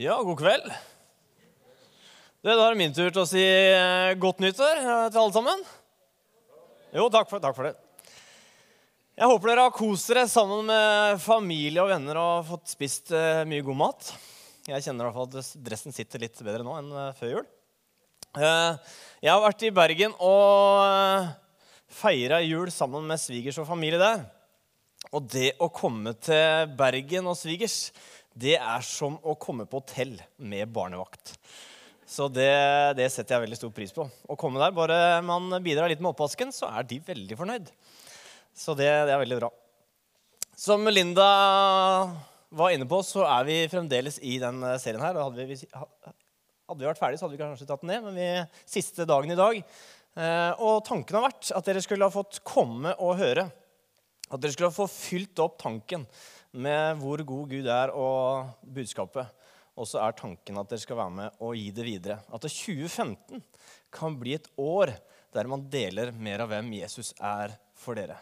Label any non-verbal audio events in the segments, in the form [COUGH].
Ja, god kveld. Det, da er min tur til å si eh, godt nyttår eh, til alle sammen. Jo, takk for, takk for det. Jeg håper dere har kost dere sammen med familie og venner og fått spist eh, mye god mat. Jeg kjenner i hvert fall at dressen sitter litt bedre nå enn før jul. Jeg har vært i Bergen og feira jul sammen med svigers og familie der. Og det å komme til Bergen og svigers, det er som å komme på hotell med barnevakt. Så det, det setter jeg veldig stor pris på. Å komme der, Bare man bidrar litt med oppvasken, så er de veldig fornøyd. Så det, det er veldig bra. Som Linda var inne på, så er vi fremdeles i den serien her. Hadde vi, hadde vi vært ferdige, så hadde vi kanskje tatt den ned, men vi siste dagen i dag. Eh, og tanken har vært at dere skulle ha fått komme og høre. At dere skulle ha få fylt opp tanken med hvor god Gud er, og budskapet. Og så er tanken at dere skal være med og gi det videre. At 2015 kan bli et år der man deler mer av hvem Jesus er for dere.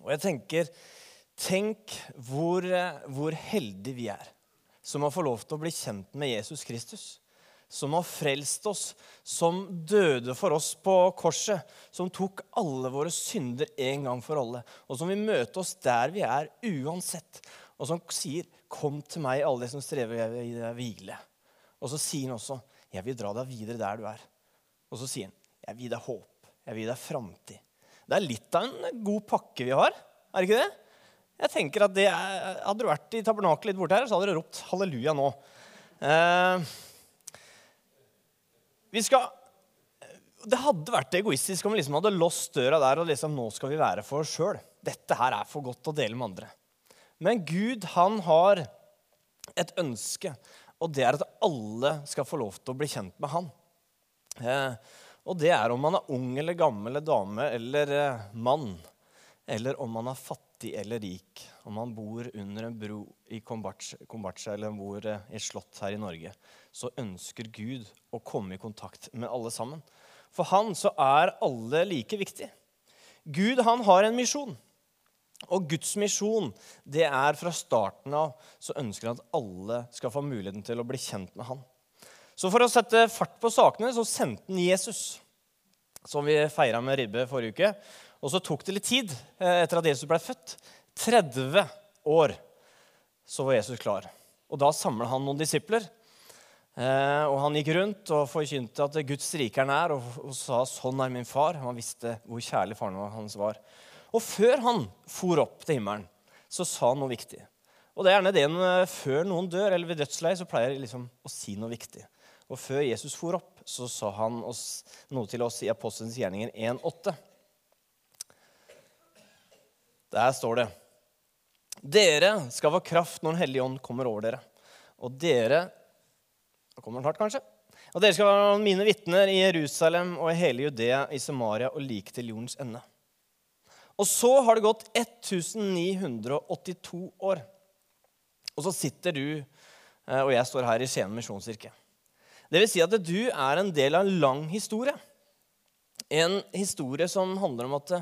Og jeg tenker, Tenk hvor, hvor heldige vi er som har fått lov til å bli kjent med Jesus Kristus som har frelst oss, som døde for oss på korset, som tok alle våre synder en gang for alle, og som vil møte oss der vi er uansett, og som sier, 'Kom til meg, alle de som strever i hvile'. Og så sier han også, 'Jeg vil dra deg videre der du er'. Og så sier han, 'Jeg vil gi deg håp. Jeg vil gi deg framtid'. Det er litt av en god pakke vi har, er det ikke det? Jeg tenker at er, Hadde du vært i tabernakelet litt borte her, så hadde du ropt halleluja nå. Eh, vi skal, det hadde vært egoistisk om vi liksom hadde låst døra der og liksom nå skal vi være for oss sjøl. Dette her er for godt å dele med andre. Men Gud han har et ønske, og det er at alle skal få lov til å bli kjent med han. Eh, og det er om man er ung eller gammel eller dame eller eh, mann. Eller om man er fattig eller rik. Om han bor under en bro i Kombatsja eller man bor eh, i et slott her i Norge så ønsker Gud å komme i kontakt med alle sammen. For han så er alle like viktig. Gud han har en misjon. Og Guds misjon det er fra starten av så ønsker han at alle skal få muligheten til å bli kjent med han. Så for å sette fart på sakene så sendte han Jesus, som vi feira med ribbe forrige uke. Og så tok det litt tid eh, etter at Jesus ble født. 30 år så var Jesus klar. Og da samla han noen disipler. Eh, og han gikk rundt og forkynte at Guds rike er nær, og, sa 'Sånn er min far'. Han visste hvor kjærlig faren hans var. Og før han for opp til himmelen, så sa han noe viktig. Og det er gjerne det en, Før noen dør, eller ved dødsleie, så pleier jeg liksom å si noe viktig. Og før Jesus for opp, så sa han oss, noe til oss i Apostelens gjerninger 1,8. Der står det Dere skal få kraft når Den hellige ånd kommer over dere. Og dere da kommer den hardt, kanskje. Og dere skal være mine vitner i Jerusalem og i hele Judea, i Samaria og like til jordens ende. Og så har det gått 1982 år. Og så sitter du eh, og jeg står her i Skien misjonskirke. Det vil si at du er en del av en lang historie. En historie som handler om at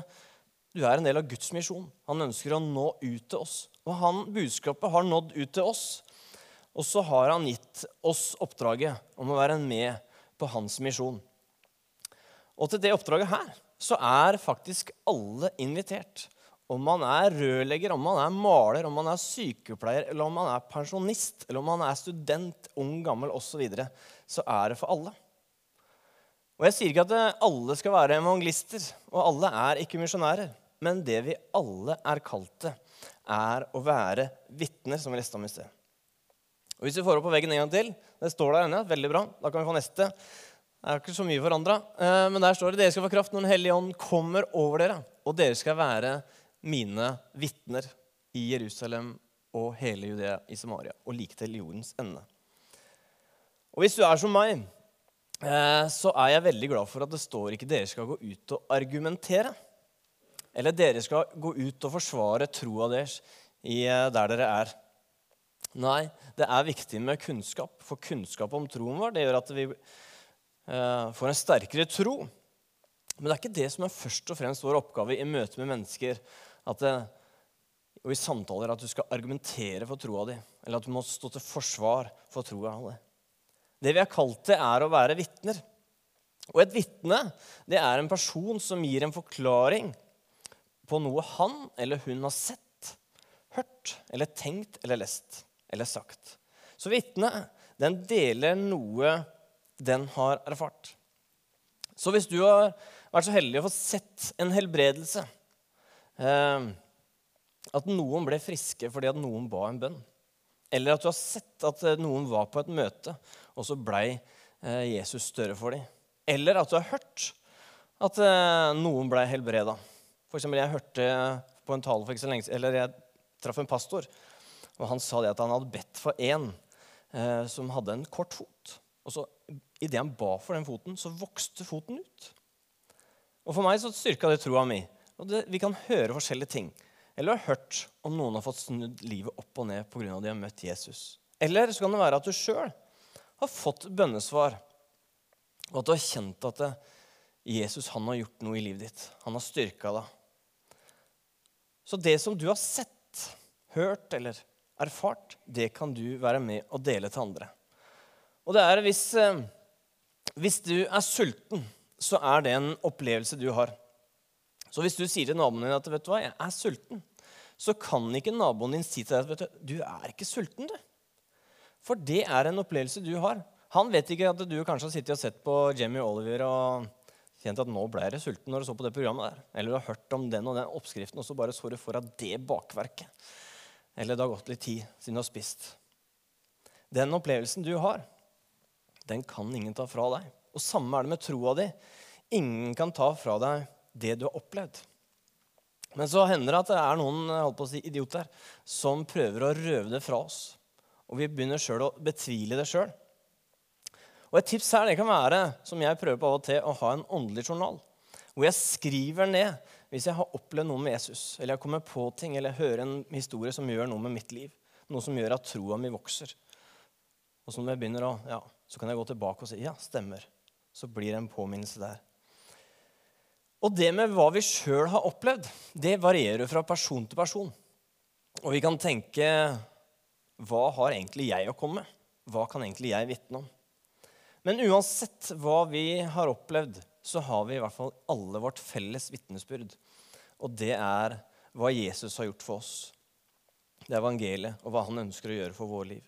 du er en del av Guds misjon. Han ønsker å nå ut til oss. Og han, budskapet har nådd ut til oss. Og så har han gitt oss oppdraget om å være med på hans misjon. Og til det oppdraget her så er faktisk alle invitert. Om man er rørlegger, om man er maler, om man er sykepleier, eller om man er pensjonist, eller om man er student, ung, gammel osv., så, videre, så er det for alle. Og Jeg sier ikke at alle skal være evangelister, og alle er ikke misjonærer. Men det vi alle er kalt til, er å være vitner, som vi leste om i sted. Og Hvis vi får opp på veggen en gang til Det står der ennå. Veldig bra. Da kan vi få neste. Det er ikke så mye forandra. Eh, men der står det dere skal få kraft når Den hellige ånd kommer over dere. Og dere skal være mine vitner i Jerusalem og hele Judea i Samaria og like til jordens ende. Og Hvis du er som meg, eh, så er jeg veldig glad for at det står ikke dere skal gå ut og argumentere. Eller dere skal gå ut og forsvare troa deres eh, der dere er. Nei, det er viktig med kunnskap. For kunnskap om troen vår det gjør at vi eh, får en sterkere tro. Men det er ikke det som er først og fremst vår oppgave i møte med mennesker. Det, og i samtaler at du skal argumentere for troa di, eller at du må stå til forsvar for troa di. Det vi er kalt til, er å være vitner. Og et vitne det er en person som gir en forklaring på noe han eller hun har sett, hørt eller tenkt eller lest eller sagt. Så vitnet den deler noe den har erfart. Så hvis du har vært så heldig å få sett en helbredelse eh, At noen ble friske fordi at noen ba en bønn. Eller at du har sett at noen var på et møte, og så blei eh, Jesus større for dem. Eller at du har hørt at eh, noen ble helbreda. For eksempel, jeg hørte på en tale for ikke så lenge eller jeg traff en pastor, og han sa det at han hadde bedt for en eh, som hadde en kort fot. Og så Idet han ba for den foten, så vokste foten ut. Og For meg så styrka det troa mi. Og det, vi kan høre forskjellige ting. Eller har hørt om noen har fått snudd livet opp og ned pga. at de har møtt Jesus. Eller så kan det være at du sjøl har fått bønnesvar og at du har kjent at det, Jesus han har gjort noe i livet ditt. Han har styrka deg. Så det som du har sett, hørt eller erfart, det kan du være med og dele til andre. Og det er hvis, eh, hvis du er sulten, så er det en opplevelse du har. Så hvis du sier til naboen din at vet du hva, jeg er sulten, så kan ikke naboen din si til deg at du, du er ikke sulten. du. For det er en opplevelse du har. Han vet ikke at du kanskje har sittet og sett på Jemmy Oliver og kjent at nå ble jeg sulten når du så på det programmet der. Eller du har hørt om den og den oppskriften, og så bare så du for deg det bakverket. Eller det har gått litt tid siden du har spist. Den opplevelsen du har, den kan ingen ta fra deg. Og samme er det med troa di. Ingen kan ta fra deg det du har opplevd. Men så hender det at det er noen holdt på å si, idioter som prøver å røve det fra oss. Og vi begynner sjøl å betvile det sjøl. Og Et tips her det kan være som jeg prøver på av og til, å ha en åndelig journal. Hvor jeg skriver ned hvis jeg har opplevd noe med Jesus, eller jeg kommer på ting, eller jeg hører en historie som gjør noe med mitt liv. Noe som gjør at troa mi vokser. Og så når jeg begynner å, ja, så kan jeg gå tilbake og si ja, stemmer. Så blir det en påminnelse der. Og det med hva vi sjøl har opplevd, det varierer fra person til person. Og vi kan tenke hva har egentlig jeg å komme med? Hva kan egentlig jeg vitne om? Men uansett hva vi har opplevd, så har vi i hvert fall alle vårt felles vitnesbyrd. Og det er hva Jesus har gjort for oss. Det er evangeliet og hva han ønsker å gjøre for vår liv.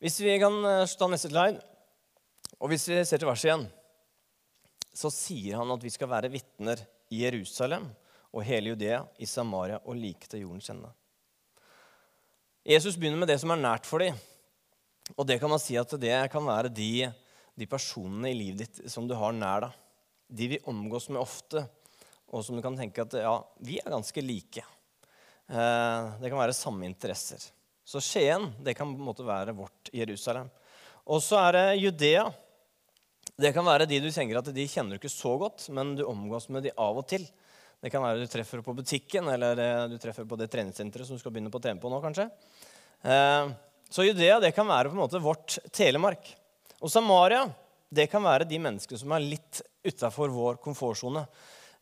Hvis vi kan stå ta neste slide, og hvis vi ser til verset igjen, så sier han at vi skal være vitner i Jerusalem og hele Judea, i Samaria og like til jordens ende. Jesus begynner med det som er nært for dem. Og det kan man si at det kan være de, de personene i livet ditt som du har nær deg. De vi omgås med ofte, og som du kan tenke at ja, vi er ganske like. Eh, det kan være samme interesser. Så Skien det kan på en måte være vårt Jerusalem. Og så er det Judea. Det kan være de du tenker at de kjenner du ikke så godt, men du omgås med de av og til. Det kan være du treffer på butikken, eller eh, du treffer på det treningssenteret som du skal begynne på å trene på nå, kanskje. Eh, så Judea det kan være på en måte vårt Telemark. Og Samaria det kan være de menneskene som er litt utafor vår komfortsone.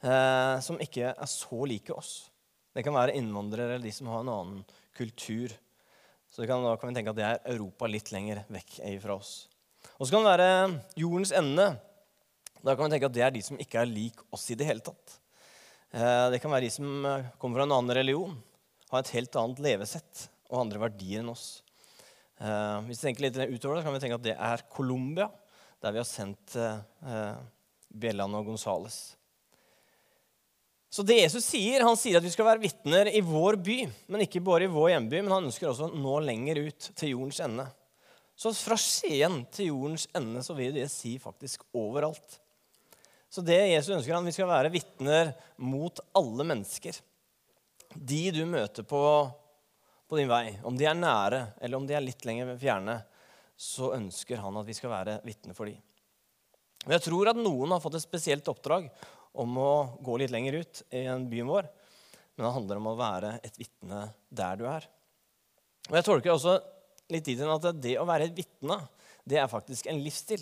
Eh, som ikke er så like oss. Det kan være innvandrere eller de som har en annen kultur. Så kan, da kan vi tenke at det er Europa litt lenger vekk fra oss. Og så kan det være jordens ende. Da kan vi tenke at det er de som ikke er lik oss i det hele tatt. Eh, det kan være de som eh, kommer fra en annen religion, har et helt annet levesett og andre verdier enn oss. Uh, hvis vi tenker litt utover det, så kan vi tenke at det er Colombia, der vi har sendt uh, Bjelland og Gonzales. Så det Jesus sier, han sier at vi skal være vitner i vår by, men ikke bare i vår hjemby, men han ønsker også å nå lenger ut til jordens ende. Så fra Skien til jordens ende så vil det si faktisk overalt. Så det Jesus ønsker, er at vi skal være vitner mot alle mennesker. De du møter på på din vei, om de er nære eller om de er litt lenger fjerne, så ønsker han at vi skal være vitne for dem. Jeg tror at noen har fått et spesielt oppdrag om å gå litt lenger ut i byen vår. Men det handler om å være et vitne der du er. Og Jeg tolker også litt dit at det å være et vitne det er faktisk en livsstil.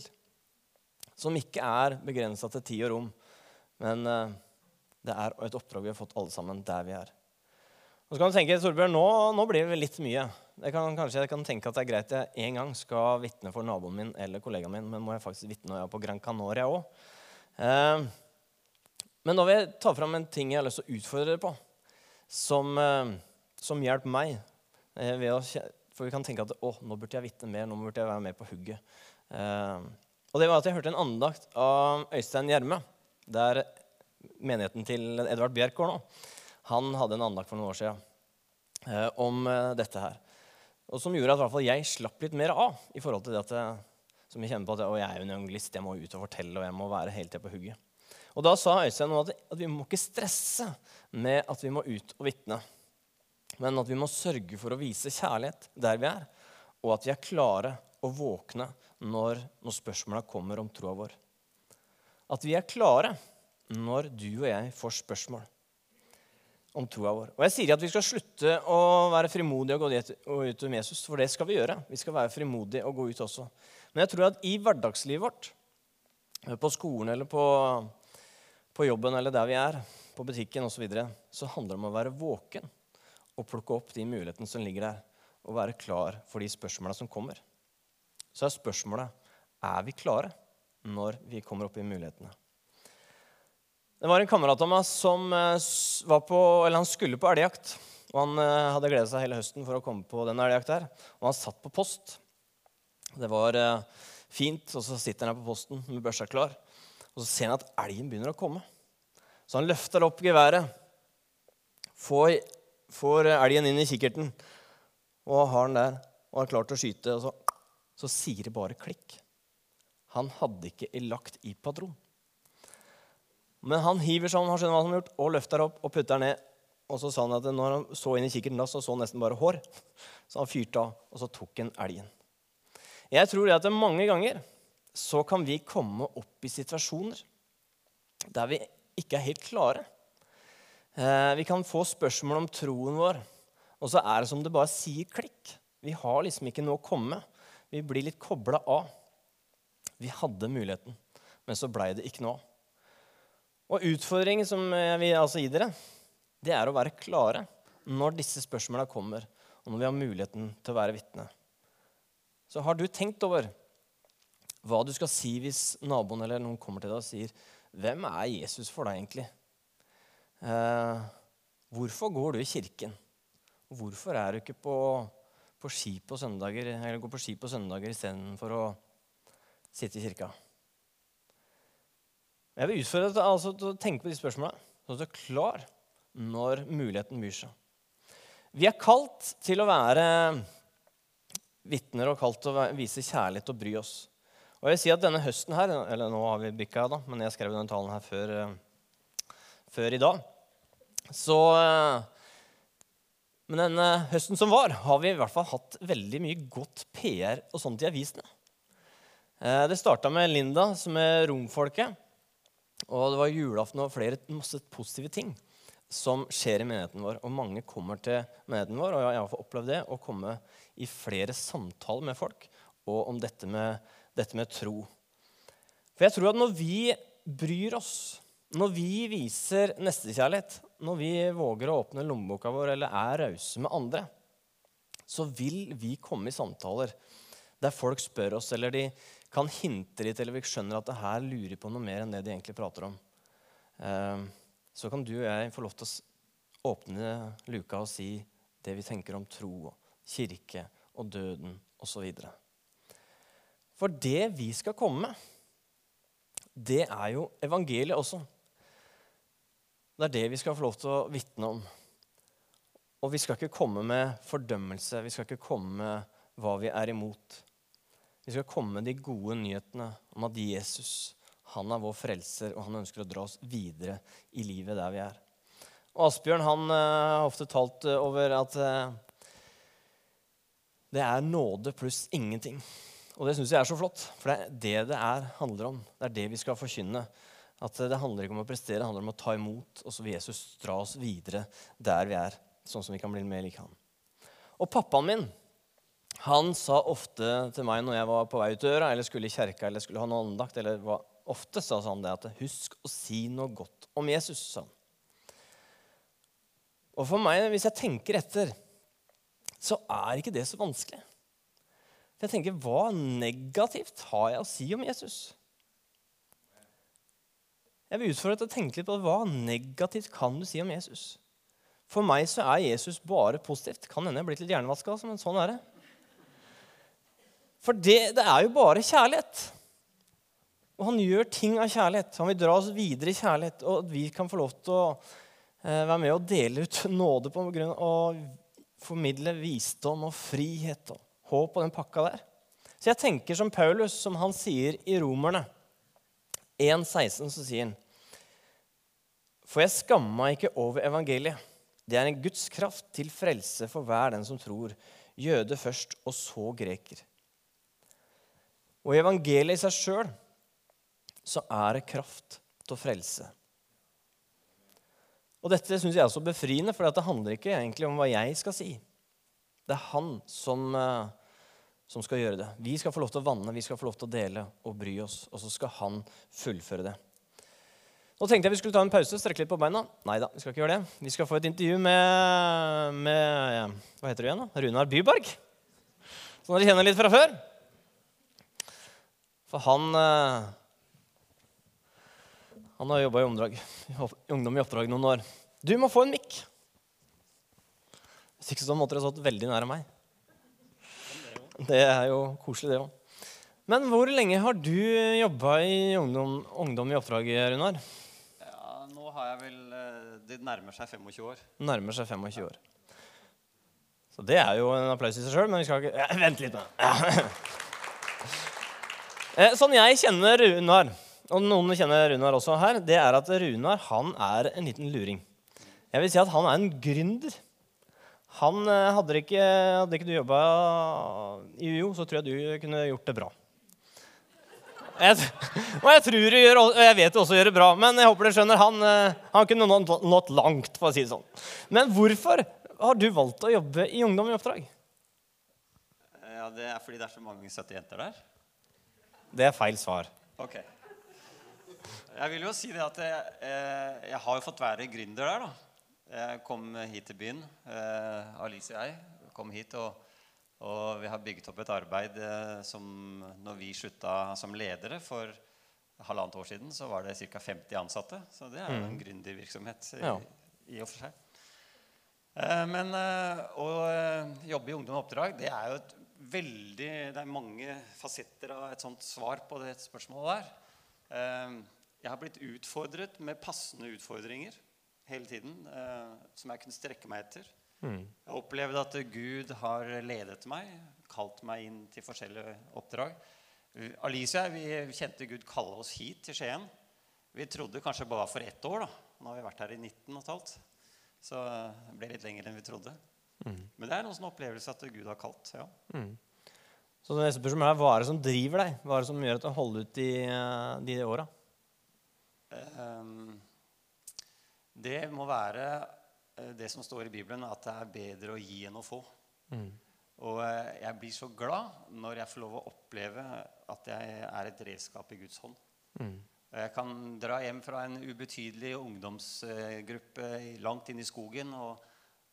Som ikke er begrensa til tid og rom. Men eh, det er et oppdrag vi har fått alle sammen der vi er. Og så kan du tenke, Torbjørn, nå, nå blir det litt mye. Jeg kan, kanskje jeg kan tenke at det er greit jeg en gang skal vitne for naboen min eller kollegaen min, men må jeg faktisk vitne når jeg er på Gran Canaria òg? Eh, men nå vil jeg ta fram en ting jeg har lyst til å utfordre dere på, som, eh, som hjelper meg. Eh, å, for vi kan tenke at å, nå burde jeg vitne mer, nå burde jeg være med på hugget. Eh, og det var at Jeg hørte en andakt av Øystein Gjerme, der menigheten til Edvard Bjerk går nå. Han hadde en andakt for noen år siden eh, om eh, dette her. Og som gjorde at hvert fall jeg slapp litt mer av i forhold til det at jeg, som jeg kjenner på at jeg, jeg er jo en evangelist, jeg må ut og fortelle, og jeg må være hele tida på hugget. Og da sa Øystein at, at vi må ikke stresse med at vi må ut og vitne, men at vi må sørge for å vise kjærlighet der vi er, og at vi er klare og våkne når, når spørsmåla kommer om troa vår. At vi er klare når du og jeg får spørsmål om troa vår. Og Jeg sier at vi skal slutte å være frimodige og gå ut med Jesus, for det skal vi gjøre. Vi skal være frimodige og gå ut også. Men jeg tror at i hverdagslivet vårt, på skolen eller på, på jobben eller der vi er, på butikken osv., så, videre, så handler det om å være våken og plukke opp de mulighetene som ligger der, og være klar for de spørsmåla som kommer. Så er spørsmålet er vi klare når vi kommer opp i mulighetene. Det var en kamerat av meg som eh, på, skulle på elgjakt. Og Han eh, hadde gledet seg hele høsten for å komme på den elgjakta. Og han satt på post. Det var eh, fint, og så sitter han her på posten med børsa klar. Og så ser han at elgen begynner å komme. Så han løfter opp geværet, får, får elgen inn i kikkerten og har den der og er klar til å skyte. Og så, så sier det bare klikk. Han hadde ikke lagt i patron. Men han hiver sånn, han skjønner hva han har gjort, og løfter opp og putter ned. Og så sa han at når han så inn i kikkerten, da, så så han nesten bare hår. [LAUGHS] Så han fyrte av, og så tok han elgen. Jeg tror det at mange ganger så kan vi komme opp i situasjoner der vi ikke er helt klare. Eh, vi kan få spørsmål om troen vår, og så er det som det bare sier klikk. Vi har liksom ikke noe å komme med. Vi blir litt kobla av. Vi hadde muligheten, men så blei det ikke noe av. Og utfordringen som jeg vil altså gi dere, det er å være klare når disse spørsmåla kommer, og når vi har muligheten til å være vitne. Så har du tenkt over hva du skal si hvis naboen eller noen kommer til deg og sier 'Hvem er Jesus for deg, egentlig?' Eh, hvorfor går du i kirken? Hvorfor er du ikke på, på ski på søndager, eller går på ski på søndager istedenfor å sitte i kirka? Jeg vil utfordre deg altså, til å tenke på de spørsmålene, at du er klar når muligheten byr seg. Vi er kalt til å være vitner og kalt til å vise kjærlighet og bry oss. Og jeg vil si at denne høsten her, eller nå har vi bikka, da, men jeg skrev denne talen her før, eh, før i dag. Så eh, Men denne høsten som var, har vi i hvert fall hatt veldig mye godt PR og sånt i avisene. Eh, det starta med Linda, som er romfolket. Og det var julaften og flere masse positive ting som skjer i menigheten vår. Og mange kommer til menigheten vår, og jeg har opplevd det, å komme i flere samtaler med folk og om dette med, dette med tro. For jeg tror at når vi bryr oss, når vi viser nestekjærlighet, når vi våger å åpne lommeboka vår eller er rause med andre, så vil vi komme i samtaler der folk spør oss, eller de kan hinte litt, eller vi skjønner at det her lurer på noe mer enn det de egentlig prater om, eh, så kan du og jeg få lov til å åpne luka og si det vi tenker om tro kirke og døden osv. For det vi skal komme med, det er jo evangeliet også. Det er det vi skal få lov til å vitne om. Og vi skal ikke komme med fordømmelse, vi skal ikke komme med hva vi er imot. Vi skal komme med de gode nyhetene om at Jesus han er vår frelser, og han ønsker å dra oss videre i livet der vi er. Og Asbjørn han eh, har ofte talt eh, over at uh, det er nåde pluss ingenting. Og det syns jeg er så flott, for det er det det er, handler om. Det er det vi skal forkynne. At Det handler ikke om å prestere, det handler om å ta imot. Og så vil Jesus dra oss videre der vi er, sånn som vi kan bli mer lik han. Og pappaen min han sa ofte til meg når jeg var på vei ut døra eller skulle i kjerka eller skulle ha noe andakt, eller hva, ofte sa han det at 'Husk å si noe godt om Jesus', sa han. Og for meg, hvis jeg tenker etter, så er ikke det så vanskelig. For jeg tenker, hva negativt har jeg å si om Jesus? Jeg vil utfordre deg til å tenke litt på hva negativt kan du si om Jesus. For meg så er Jesus bare positivt. Kan hende jeg er blitt litt hjernevaska, men sånn er det. For det, det, er jo bare kjærlighet. Og han gjør ting av kjærlighet. Han vil dra oss videre i kjærlighet, og at vi kan få lov til å eh, være med og dele ut [LAUGHS] nåde på grunn av å formidle visdom og frihet og håp og den pakka der. Så jeg tenker som Paulus, som han sier i Romerne 1,16, så sier han For jeg skammer meg ikke over evangeliet. Det er en Guds kraft til frelse for hver den som tror. Jøde først, og så greker. Og i evangeliet i seg sjøl så er det kraft til å frelse. Og dette syns jeg er så befriende, for det handler ikke egentlig om hva jeg skal si. Det er han som, eh, som skal gjøre det. Vi skal få lov til å vanne, vi skal få lov til å dele og bry oss. Og så skal han fullføre det. Nå tenkte jeg vi skulle ta en pause, strekke litt på beina. Nei da, vi skal ikke gjøre det. Vi skal få et intervju med, med hva heter du igjen da? Runar Byberg. Som dere kjenner litt fra før. For han eh, Han har jobba i omdrag, ungdom i oppdrag noen år. Du må få en mikk. Hvis ikke så måtte dere stått veldig nære meg. Det er jo koselig, det òg. Men hvor lenge har du jobba i ungdom, ungdom i oppdrag, Runar? har jeg vel eh, Det nærmer seg 25 år. Nærmer seg 25 år. Så det er jo en applaus i seg sjøl, men vi skal ikke ja, Vent litt, da. Eh, sånn jeg kjenner Runar, og noen kjenner Runar også her, det er at Runar han er en liten luring. Jeg vil si at han er en gründer. Han eh, Hadde ikke, hadde ikke du jobba i UiO, så tror jeg du kunne gjort det bra. Jeg, [LAUGHS] og jeg tror du gjør, og jeg vet du også gjør det bra, men jeg håper dere skjønner, han, eh, han kunne nådd langt. for å si det sånn. Men hvorfor har du valgt å jobbe i Ungdom i oppdrag? Ja, Det er fordi det er så mange søte jenter der. Det er feil svar. Ok. Jeg vil jo si det at jeg, eh, jeg har jo fått være gründer der. da. Jeg kom hit til byen. Eh, Alice og jeg kom hit. og og vi har bygget opp et arbeid eh, som når vi slutta som ledere for halvannet år siden, så var det ca. 50 ansatte. Så det er jo en mm. gründervirksomhet i, ja. i og for seg. Eh, men å jobbe i Ungdom og Oppdrag, det er jo et veldig Det er mange fasetter av et sånt svar på det spørsmålet der. Jeg har blitt utfordret med passende utfordringer hele tiden som jeg kunne strekke meg etter. Mm. Jeg har opplevd at Gud har ledet meg, kalt meg inn til forskjellige oppdrag. Alicia vi kjente Gud kalle oss hit til Skien. Vi trodde kanskje bare for ett år. da. Nå har vi vært her i 19 15. Så det ble litt lenger enn vi trodde. Mm. Men det er noen sånn opplevelse at Gud har kalt. ja. Mm. Så det neste spørsmålet er, Hva er det som driver deg? Hva er det som gjør at du holder ut de, de åra? Um, det må være Eh, det som står i Bibelen, at det er bedre å gi enn å få. Mm. Og eh, jeg blir så glad når jeg får lov å oppleve at jeg er et redskap i Guds hånd. Mm. Jeg kan dra hjem fra en ubetydelig ungdomsgruppe langt inn i skogen og,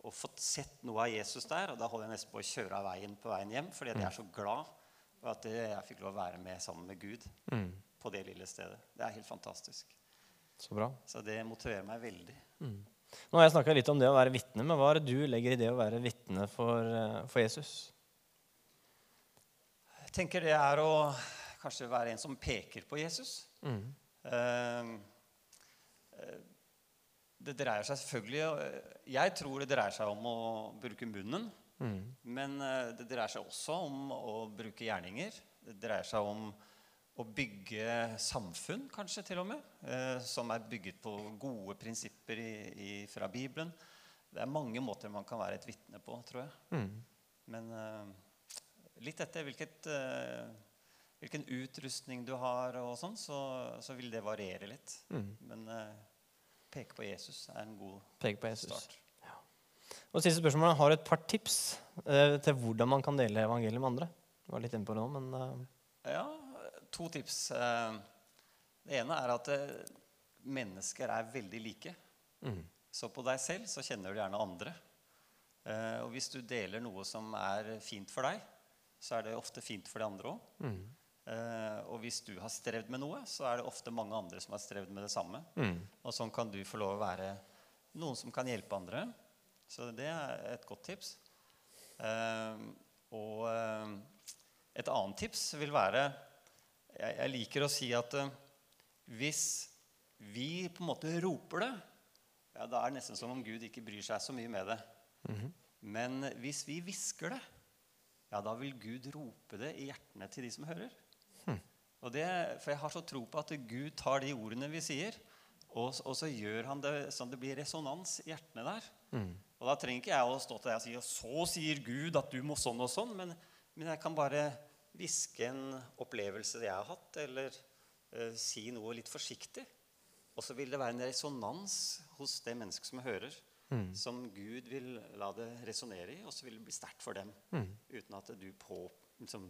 og fått sett noe av Jesus der. Og da holder jeg nesten på å kjøre av veien på veien hjem fordi jeg er så glad for at jeg fikk lov å være med sammen med Gud mm. på det lille stedet. Det er helt fantastisk. Så bra. Så det motiverer meg veldig. Mm. Nå har jeg snakka litt om det å være vitne, men hva er det du legger i det å være vitne for, eh, for, Jesus? Jeg tenker det er å kanskje være en som peker på Jesus. Mm. Uh, det dreier seg selvfølgelig Jeg tror det dreier seg om å bruke munnen. Mm. Men det dreier seg også om å bruke gjerninger. Det dreier seg om å bygge samfunn, kanskje til og med, eh, som er bygget på gode prinsipper i, i, fra Bibelen. Det er mange måter man kan være et vitne på, tror jeg. Mm. Men eh, litt etter hvilket, eh, hvilken utrustning du har, og sånn, så, så, vil det variere litt. Mm. Men eh, peke på Jesus er en god start. Ja. Og siste spørsmål, Har du et par tips eh, til hvordan man kan dele evangeliet med andre? Du var litt inne på det nå, men... Eh, ja, to tips. Eh, det ene er at eh, mennesker er veldig like. Mm. Så på deg selv så kjenner du gjerne andre. Eh, og hvis du deler noe som er fint for deg, så er det ofte fint for de andre òg. Og hvis du har strevd med noe, så er det ofte mange andre som har strevd med det samme. Og sånn kan du få lov å være noen som kan hjelpe andre. Så det er et godt tips. Eh, og eh, et annet tips vil være Jeg, liker å si at eh, hvis vi på en måte roper det, ja, da er det nesten som om Gud ikke bryr seg så mye med det. Men hvis vi hvisker det, ja, da vil Gud rope det i hjertene til de som hører. Det, for jeg har så tro på at Gud tar de ordene vi sier, og, og så gjør han det sånn det blir resonans i hjertene der. Og da trenger ikke jeg å stå til deg og si og så sier Gud at du må sånn og sånn, men, men jeg kan bare hviske en opplevelse jeg har hatt, eller uh, si noe litt forsiktig. Og så vil det være en resonans hos det mennesket som hører, som Gud vil la det resonnere i, og så vil det bli sterkt for dem. Uten at du på, liksom,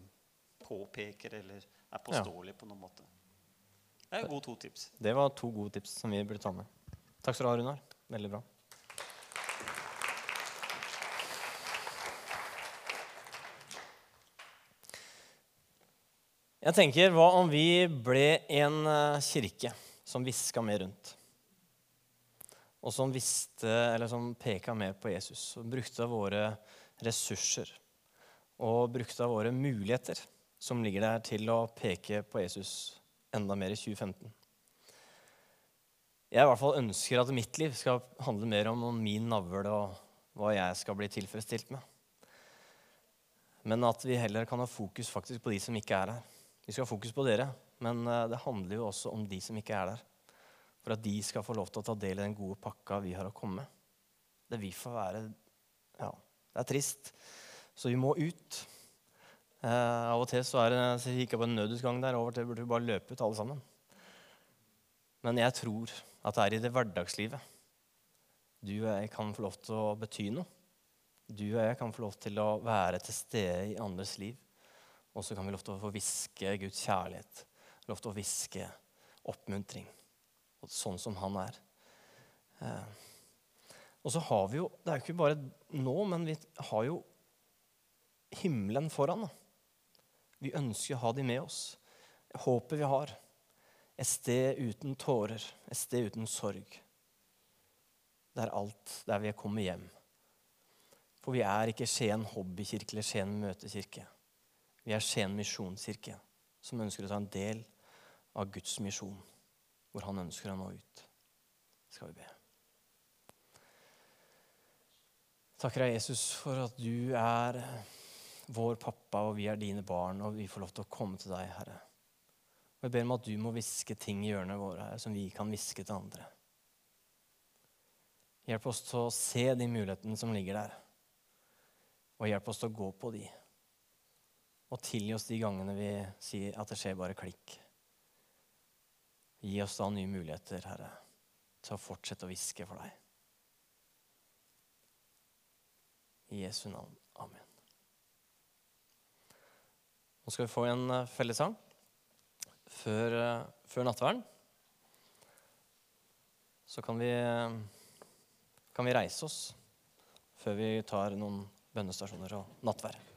påpeker eller er påståelig på noen måte. Det er gode to tips. Det var to gode tips som vi burde ta med. Takk skal du ha, Runar. Veldig bra. Jeg tenker, hva om vi ble en eh, kirke som hviska mer rundt? Og som visste, eller som peka mer på Jesus, og brukte av våre ressurser og brukte av våre muligheter som ligger der til å peke på Jesus enda mer i 2015. Jeg i hvert fall ønsker at mitt liv skal handle mer om min navl og hva jeg skal bli tilfredsstilt med. Men at vi heller kan ha fokus faktisk på de som ikke er her. Vi skal ha fokus på dere, men eh, det handler jo også om de som ikke er der. For at de skal få lov til å ta del i den gode pakka vi har å komme med. Det vi får være Ja, det er trist. Så vi må ut. Eh, av og til så er det så gikk jeg på en nødutgang der. Over til burde vi bare løpe ut alle sammen. Men jeg tror at det er i det hverdagslivet du og jeg kan få lov til å bety noe. Du og jeg kan få lov til å være til stede i andres liv. Og så kan vi lov til å få hviske Guds kjærlighet, lov til å hviske oppmuntring. Sånn som han er. Eh. Og så har vi jo Det er jo ikke bare nå, men vi har jo himmelen foran. Da. Vi ønsker å ha de med oss. Håpet vi har. Et sted uten tårer, et sted uten sorg. Det er alt der vi er kommet hjem. For vi er ikke Skien hobbykirke eller Skien møtekirke. Vi er Skien misjonskirke, som ønsker å ta en del av Guds misjon, hvor han ønsker å nå ut. Skal vi be. Takker deg, Jesus, for at du er vår pappa, og vi er dine barn, og vi får lov til å komme til deg, Herre. Og Jeg ber om at du må hviske ting i hjørnet våre her, som vi kan hviske til andre. Hjelp oss til å se de mulighetene som ligger der, og hjelp oss til å gå på de. Og tilgi oss de gangene vi sier at det skjer bare klikk. Gi oss da nye muligheter, Herre, til å fortsette å hviske for deg. I Jesu navn. Amen. Nå skal vi få en eh, fellessang før, eh, før nattverden. Så kan vi, eh, kan vi reise oss før vi tar noen bønnestasjoner og nattverd.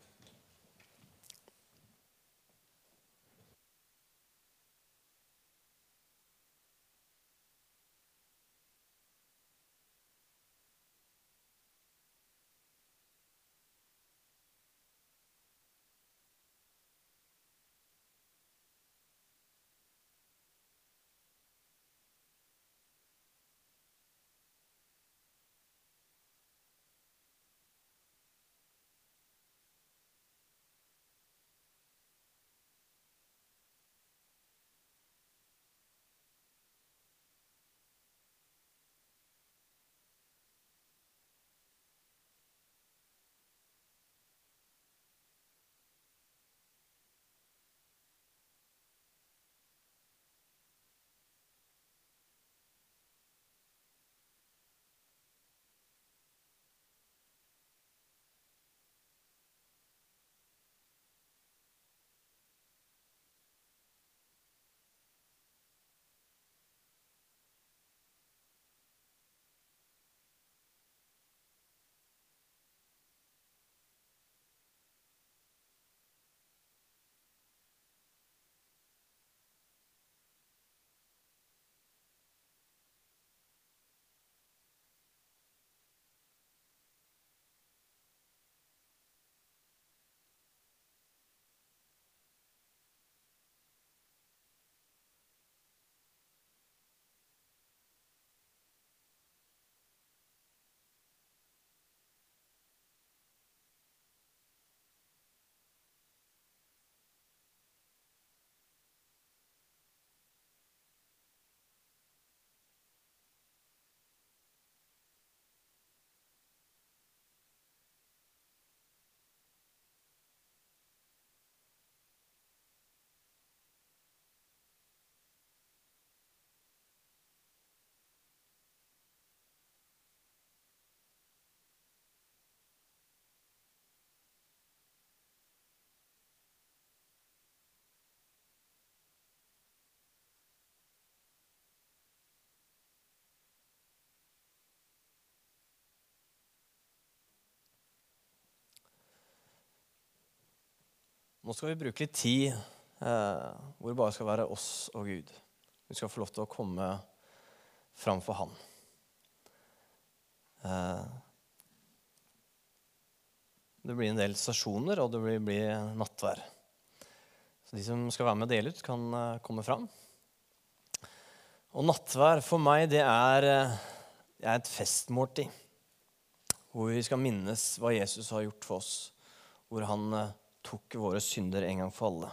Nå skal vi bruke litt tid eh, hvor det bare skal være oss og Gud. Vi skal få lov til å komme fram for Han. Eh, det blir en del stasjoner, og det blir, blir nattvær. Så de som skal være med og dele ut, kan eh, komme fram. Og nattvær for meg, det er, eh, det er et festmåltid. Hvor vi skal minnes hva Jesus har gjort for oss. Hvor han eh, tok våre synder en gang for alle.